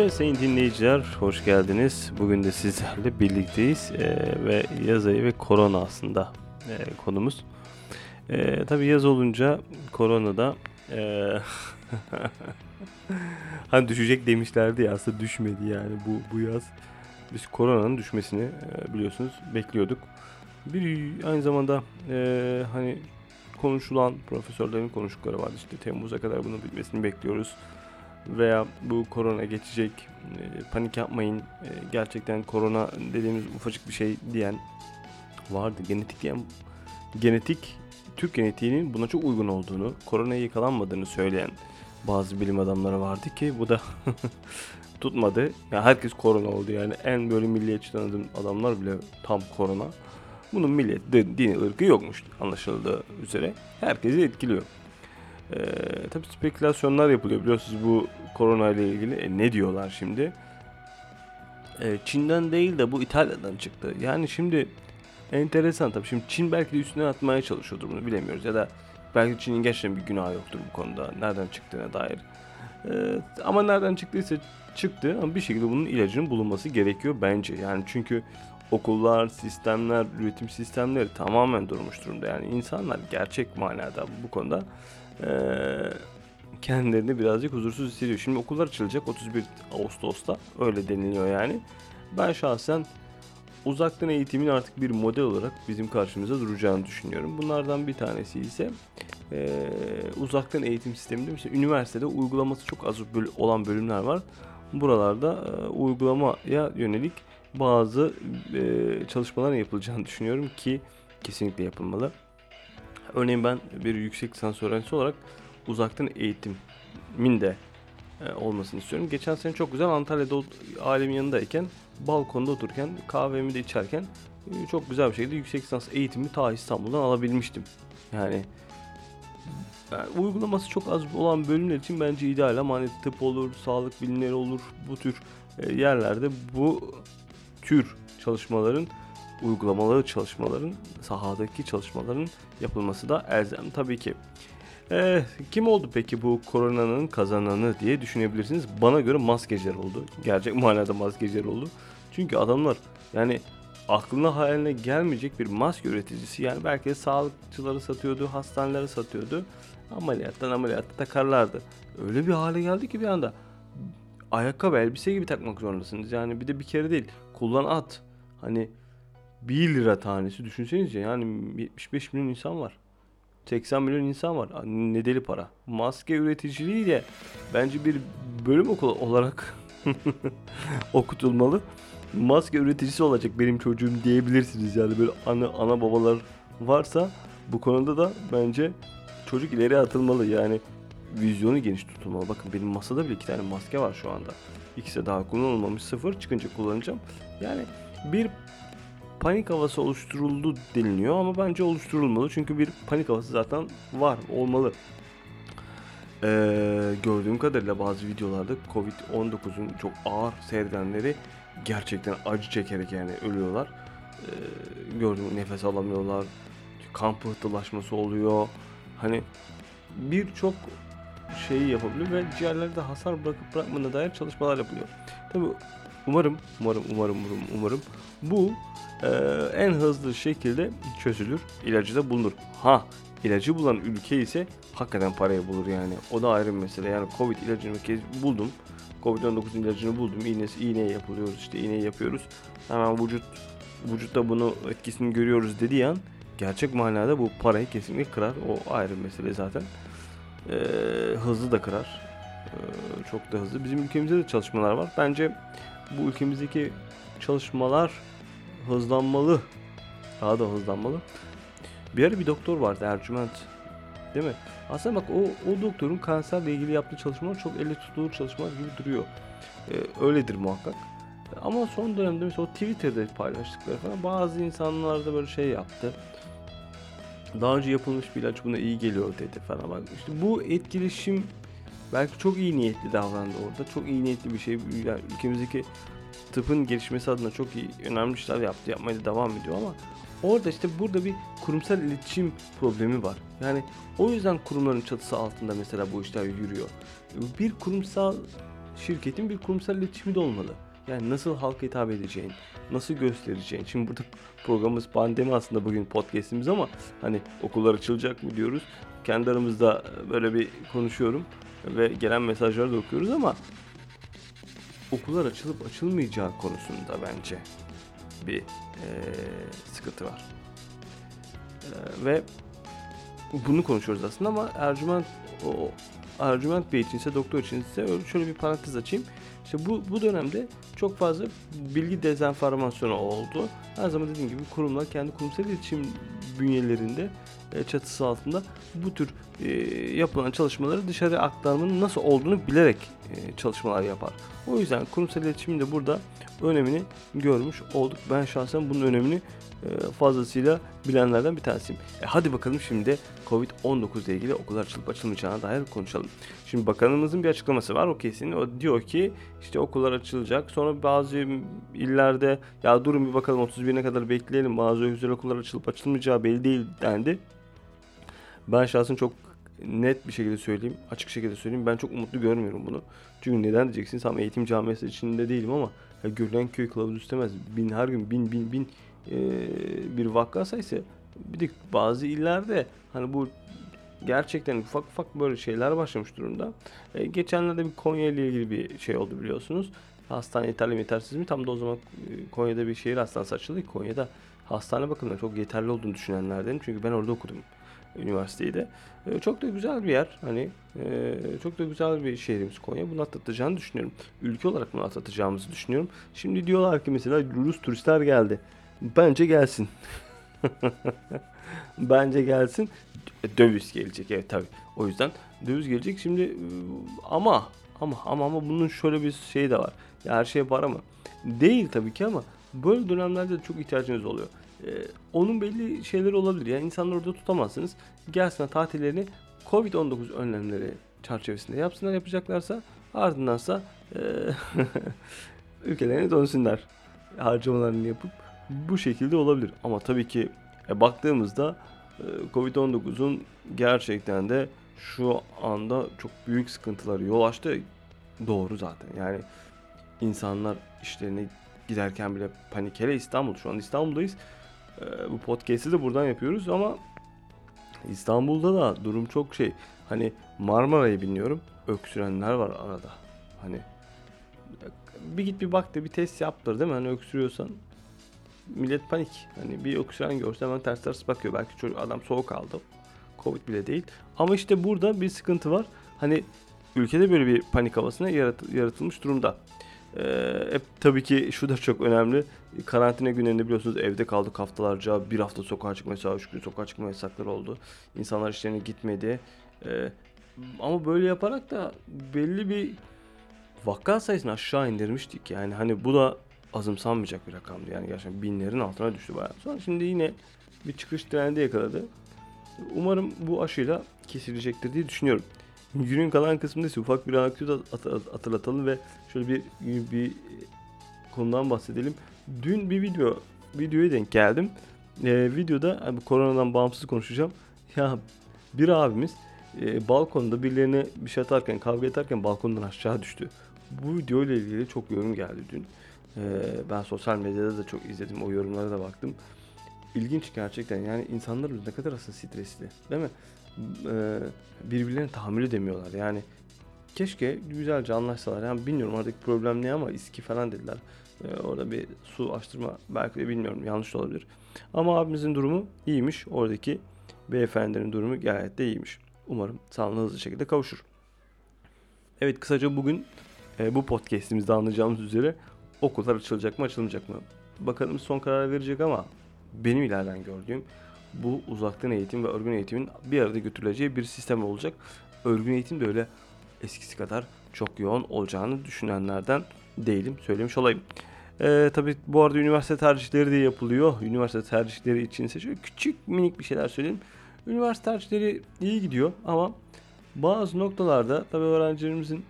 Evet sayın dinleyiciler hoş geldiniz. Bugün de sizlerle birlikteyiz Ee, ve yaz ayı ve korona aslında e, konumuz. Ee, tabii yaz olunca korona da e, hani düşecek demişlerdi ya aslında düşmedi yani bu bu yaz. Biz koronanın düşmesini e, biliyorsunuz bekliyorduk. Bir aynı zamanda e, hani konuşulan profesörlerin konuştukları vardı işte Temmuz'a kadar bunun bitmesini bekliyoruz veya bu korona geçecek e, panik yapmayın e, gerçekten korona dediğimiz ufacık bir şey diyen vardı genetik diyen genetik Türk genetiğinin buna çok uygun olduğunu koronaya yakalanmadığını söyleyen bazı bilim adamları vardı ki bu da tutmadı. Yani herkes korona oldu yani en böyle milliyetçi tanıdığım adamlar bile tam korona. Bunun milliyet, din, ırkı yokmuş anlaşıldığı üzere. Herkesi etkiliyor. Ee, tabii spekülasyonlar yapılıyor biliyorsunuz bu korona ile ilgili. E, ne diyorlar şimdi? Ee, Çin'den değil de bu İtalya'dan çıktı. Yani şimdi enteresan tabii. Şimdi Çin belki de üstüne atmaya çalışıyordur bunu bilemiyoruz. Ya da belki Çin'in gerçekten bir günahı yoktur bu konuda. Nereden çıktığına dair. Ee, ama nereden çıktıysa çıktı ama bir şekilde bunun ilacının bulunması gerekiyor bence. Yani çünkü okullar, sistemler, üretim sistemleri tamamen durmuş durumda. Yani insanlar gerçek manada bu konuda kendilerini birazcık huzursuz hissediyor. Şimdi okullar açılacak 31 Ağustos'ta öyle deniliyor yani. Ben şahsen uzaktan eğitimin artık bir model olarak bizim karşımıza duracağını düşünüyorum. Bunlardan bir tanesi ise eee, uzaktan eğitim sisteminde mesela üniversitede uygulaması çok az olan bölümler var. Buralarda eee, uygulamaya yönelik bazı eee, çalışmalar yapılacağını düşünüyorum ki kesinlikle yapılmalı. Örneğin ben bir yüksek lisans öğrencisi olarak uzaktan eğitimin de e, olmasını istiyorum. Geçen sene çok güzel Antalya'da ailemin yanındayken balkonda otururken kahvemi de içerken e, çok güzel bir şekilde yüksek lisans eğitimi ta İstanbul'dan alabilmiştim. Yani, yani uygulaması çok az olan bölümler için bence ideal ama hani tıp olur, sağlık bilimleri olur bu tür e, yerlerde bu tür çalışmaların uygulamalı çalışmaların sahadaki çalışmaların yapılması da elzem tabii ki. Ee, kim oldu peki bu koronanın kazananı diye düşünebilirsiniz. Bana göre maskeciler oldu. Gerçek manada maskeciler oldu. Çünkü adamlar yani aklına hayaline gelmeyecek bir maske üreticisi. Yani belki sağlıkçıları satıyordu, hastanelere satıyordu. Ameliyattan ameliyatta takarlardı. Öyle bir hale geldi ki bir anda ayakkabı, elbise gibi takmak zorundasınız. Yani bir de bir kere değil. Kullan at. Hani 1 lira tanesi düşünsenize yani 75 milyon insan var. 80 milyon insan var. Ne deli para. Maske üreticiliği de bence bir bölüm okulu olarak okutulmalı. Maske üreticisi olacak benim çocuğum diyebilirsiniz yani böyle ana, ana babalar varsa bu konuda da bence çocuk ileri atılmalı yani vizyonu geniş tutulmalı. Bakın benim masada bile iki tane maske var şu anda. İkisi daha kullanılmamış sıfır çıkınca kullanacağım. Yani bir panik havası oluşturuldu deniliyor ama bence oluşturulmalı çünkü bir panik havası zaten var olmalı. Ee, gördüğüm kadarıyla bazı videolarda Covid-19'un çok ağır seyredenleri gerçekten acı çekerek yani ölüyorlar. Ee, gördüğüm nefes alamıyorlar. Kan pıhtılaşması oluyor. Hani birçok şeyi yapabiliyor ve ciğerlerde hasar bırakıp bırakmadığına dair çalışmalar yapılıyor. Tabi umarım, umarım, umarım, umarım, umarım bu e, en hızlı şekilde çözülür. ilacı da bulunur. Ha ilacı bulan ülke ise hakikaten parayı bulur yani. O da ayrı bir mesele. Yani Covid ilacını kez buldum. Covid-19 ilacını buldum. İğnesi, iğne yapılıyoruz işte iğne yapıyoruz. Hemen vücut vücutta bunu etkisini görüyoruz dediği an gerçek manada bu parayı kesinlikle kırar. O ayrı bir mesele zaten. Ee, hızlı da kırar. Ee, çok da hızlı. Bizim ülkemizde de çalışmalar var. Bence bu ülkemizdeki çalışmalar hızlanmalı. Daha da hızlanmalı. Bir ara bir doktor vardı Ercüment. Değil mi? Aslında bak o, o doktorun kanserle ilgili yaptığı çalışmalar çok elle tutulur çalışmalar gibi duruyor. Ee, öyledir muhakkak. Ama son dönemde mesela o Twitter'da paylaştıkları falan bazı insanlar da böyle şey yaptı. Daha önce yapılmış bir ilaç buna iyi geliyor dedi falan. Bak işte bu etkileşim belki çok iyi niyetli davrandı orada. Çok iyi niyetli bir şey. Yani ülkemizdeki tıpın gelişmesi adına çok iyi önemli işler yaptı. Yapmaya da devam ediyor ama orada işte burada bir kurumsal iletişim problemi var. Yani o yüzden kurumların çatısı altında mesela bu işler yürüyor. Bir kurumsal şirketin bir kurumsal iletişimi de olmalı. Yani nasıl halka hitap edeceğin, nasıl göstereceğin. Şimdi burada programımız pandemi aslında bugün podcast'imiz ama hani okullar açılacak mı diyoruz. Kendi aramızda böyle bir konuşuyorum ve gelen mesajları da okuyoruz ama okullar açılıp açılmayacağı konusunda bence bir e, sıkıntı var. E, ve bunu konuşuyoruz aslında ama Ercüment o Ercüment Bey içinse doktor içinse öyle şöyle bir parantez açayım. İşte bu, bu dönemde çok fazla bilgi dezenformasyonu oldu. Her zaman dediğim gibi kurumlar kendi kurumsal iletişim bünyelerinde çatısı altında bu tür e, yapılan çalışmaları dışarı aktarmanın nasıl olduğunu bilerek e, çalışmalar yapar. O yüzden kurumsal iletişimin de burada önemini görmüş olduk. Ben şahsen bunun önemini e, fazlasıyla bilenlerden bir tanesiyim. E hadi bakalım şimdi Covid-19 ile ilgili okullar açılıp açılmayacağına dair konuşalım. Şimdi bakanımızın bir açıklaması var o kesin. O diyor ki işte okullar açılacak. Sonra bazı illerde ya durun bir bakalım 31'ine kadar bekleyelim. Bazı özel okullar açılıp açılmayacağı belli değil dendi. Ben şahsen çok net bir şekilde söyleyeyim, açık şekilde söyleyeyim. Ben çok umutlu görmüyorum bunu. Çünkü neden diyeceksiniz? Tam eğitim camiası içinde değilim ama ya görülen köy kılavuz istemez. Bin her gün bin bin bin e, bir vaka sayısı. Bir de bazı illerde hani bu gerçekten ufak ufak böyle şeyler başlamış durumda. E, geçenlerde bir Konya ile ilgili bir şey oldu biliyorsunuz. Hastane yeterli mi yetersiz mi? Tam da o zaman Konya'da bir şehir hastanesi açıldı. Konya'da hastane bakımından çok yeterli olduğunu düşünenlerdenim. Çünkü ben orada okudum üniversiteyi de. E, çok da güzel bir yer. Hani e, çok da güzel bir şehrimiz Konya. Bunu atlatacağını düşünüyorum. Ülke olarak bunu atlatacağımızı düşünüyorum. Şimdi diyorlar ki mesela Rus turistler geldi. Bence gelsin. Bence gelsin. Döviz gelecek evet tabi. O yüzden döviz gelecek. Şimdi ama ama ama ama bunun şöyle bir şeyi de var. Ya her şey para mı? Değil tabii ki ama böyle dönemlerde de çok ihtiyacınız oluyor. Ee, onun belli şeyleri olabilir. Yani insanları orada tutamazsınız. Gelsinler tatillerini Covid-19 önlemleri çerçevesinde yapsınlar yapacaklarsa ardındansa e, ülkelerine dönsünler. Harcamalarını yapıp bu şekilde olabilir. Ama tabii ki e, baktığımızda e, Covid-19'un gerçekten de şu anda çok büyük sıkıntıları yol açtı. Doğru zaten. Yani insanlar işlerine giderken bile panik. Hele İstanbul. Şu an İstanbul'dayız. E, bu podcast'i de buradan yapıyoruz ama İstanbul'da da durum çok şey. Hani Marmara'yı biniyorum. Öksürenler var arada. Hani bir git bir bak da bir test yaptır değil mi? Hani öksürüyorsan millet panik. Hani bir öksüren görse hemen ters ters bakıyor. Belki çocuk adam soğuk aldı. Covid bile değil. Ama işte burada bir sıkıntı var. Hani ülkede böyle bir panik havasına yarat yaratılmış durumda. Hep tabii ki şu da çok önemli. Karantina günlerinde biliyorsunuz evde kaldık haftalarca. Bir hafta sokağa çıkma yasağı, üç gün sokağa çıkma yasakları oldu. İnsanlar işlerine gitmedi. Ee, ama böyle yaparak da belli bir vaka sayısını aşağı indirmiştik. Yani hani bu da azımsanmayacak bir rakamdı. Yani gerçekten binlerin altına düştü bayağı. Sonra şimdi yine bir çıkış trendi yakaladı. Umarım bu aşıyla kesilecektir diye düşünüyorum. Günün kalan kısmında ise ufak bir anekdot hatırlatalım ve şöyle bir, bir konudan bahsedelim. Dün bir video videoya denk geldim. Ee, videoda yani koronadan bağımsız konuşacağım. Ya bir abimiz e, balkonda birilerine bir şey atarken, kavga ederken balkondan aşağı düştü. Bu video ile ilgili çok yorum geldi dün. Ee, ben sosyal medyada da çok izledim. O yorumlara da baktım. İlginç gerçekten. Yani insanlar ne kadar aslında stresli. Değil mi? Ee, birbirlerine tahammül edemiyorlar. Yani keşke güzelce anlaşsalar. Yani bilmiyorum oradaki problem ne ama iski falan dediler. Ee, orada bir su açtırma belki de bilmiyorum yanlış olabilir. Ama abimizin durumu iyiymiş. Oradaki beyefendinin durumu gayet de iyiymiş. Umarım sağlığına hızlı şekilde kavuşur. Evet kısaca bugün e, bu podcastimizde anlayacağımız üzere okullar açılacak mı açılmayacak mı? Bakalım son karar verecek ama benim ileriden gördüğüm bu uzaktan eğitim ve örgün eğitimin bir arada götürüleceği bir sistem olacak. Örgün eğitim de öyle eskisi kadar çok yoğun olacağını düşünenlerden değilim. Söylemiş olayım. Ee, tabii bu arada üniversite tercihleri de yapılıyor. Üniversite tercihleri için ise şöyle küçük minik bir şeyler söyleyeyim. Üniversite tercihleri iyi gidiyor ama bazı noktalarda tabii öğrencilerimizin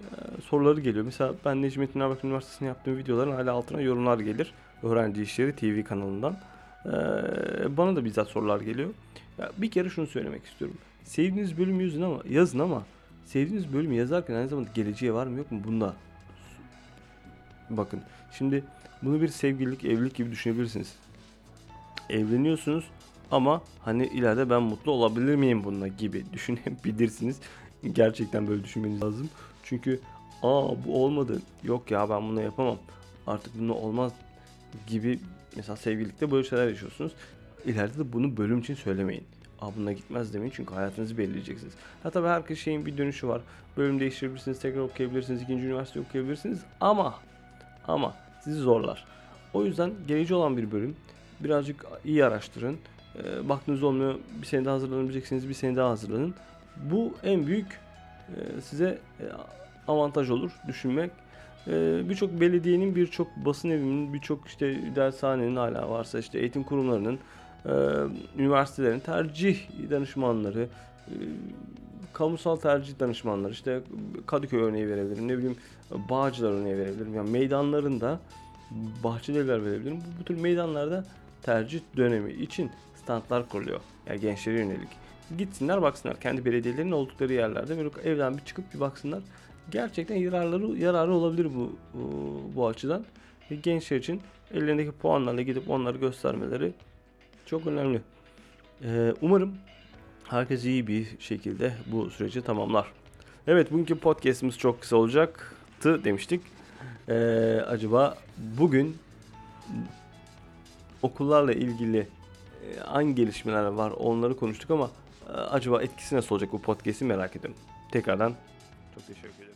e, soruları geliyor. Mesela ben Necmettin Erbakan Üniversitesi'nde yaptığım videoların hala altına yorumlar gelir. Öğrenci İşleri TV kanalından. E, bana da bizzat sorular geliyor. Ya bir kere şunu söylemek istiyorum. Sevdiğiniz bölüm yazın ama yazın ama sevdiğiniz bölümü yazarken aynı zamanda geleceği var mı yok mu? Bunda bakın. Şimdi bunu bir sevgililik evlilik gibi düşünebilirsiniz. Evleniyorsunuz ama hani ileride ben mutlu olabilir miyim bununla gibi düşünebilirsiniz. Gerçekten böyle düşünmeniz lazım. Çünkü aa bu olmadı. Yok ya ben bunu yapamam. Artık bunu olmaz. gibi mesela sevgililikte böyle şeyler yaşıyorsunuz ileride de bunu bölüm için söylemeyin Aa bununla gitmez demeyin çünkü hayatınızı belirleyeceksiniz. Ha tabii herkes şeyin bir dönüşü var. Bölüm değiştirebilirsiniz, tekrar okuyabilirsiniz, ikinci üniversite okuyabilirsiniz. Ama ama sizi zorlar. O yüzden geleceği olan bir bölüm. Birazcık iyi araştırın. E, baktığınız olmuyor bir sene daha hazırlanabileceksiniz, bir sene daha hazırlanın. Bu en büyük e, size e, avantaj olur düşünmek. E, birçok belediyenin, birçok basın evinin, birçok işte dershanenin hala varsa işte eğitim kurumlarının e, üniversitelerin tercih danışmanları, e, kamusal tercih danışmanları, işte Kadıköy örneği verebilirim, ne bileyim Bağcılar örneği verebilirim. Yani meydanlarında bahçeler verebilirim. Bu, bu tür meydanlarda tercih dönemi için standlar kuruluyor. Yani gençlere yönelik. Gitsinler baksınlar kendi belediyelerinin oldukları yerlerde böyle evden bir çıkıp bir baksınlar. Gerçekten yararları yararı olabilir bu bu, açıdan. Ve gençler için ellerindeki puanlarla gidip onları göstermeleri çok önemli. Ee, umarım herkes iyi bir şekilde bu süreci tamamlar. Evet bugünkü podcastimiz çok kısa olacaktı demiştik. Ee, acaba bugün okullarla ilgili e, hangi gelişmeler var onları konuştuk ama e, acaba etkisi nasıl olacak bu podcast'i merak ediyorum. Tekrardan çok teşekkür ederim.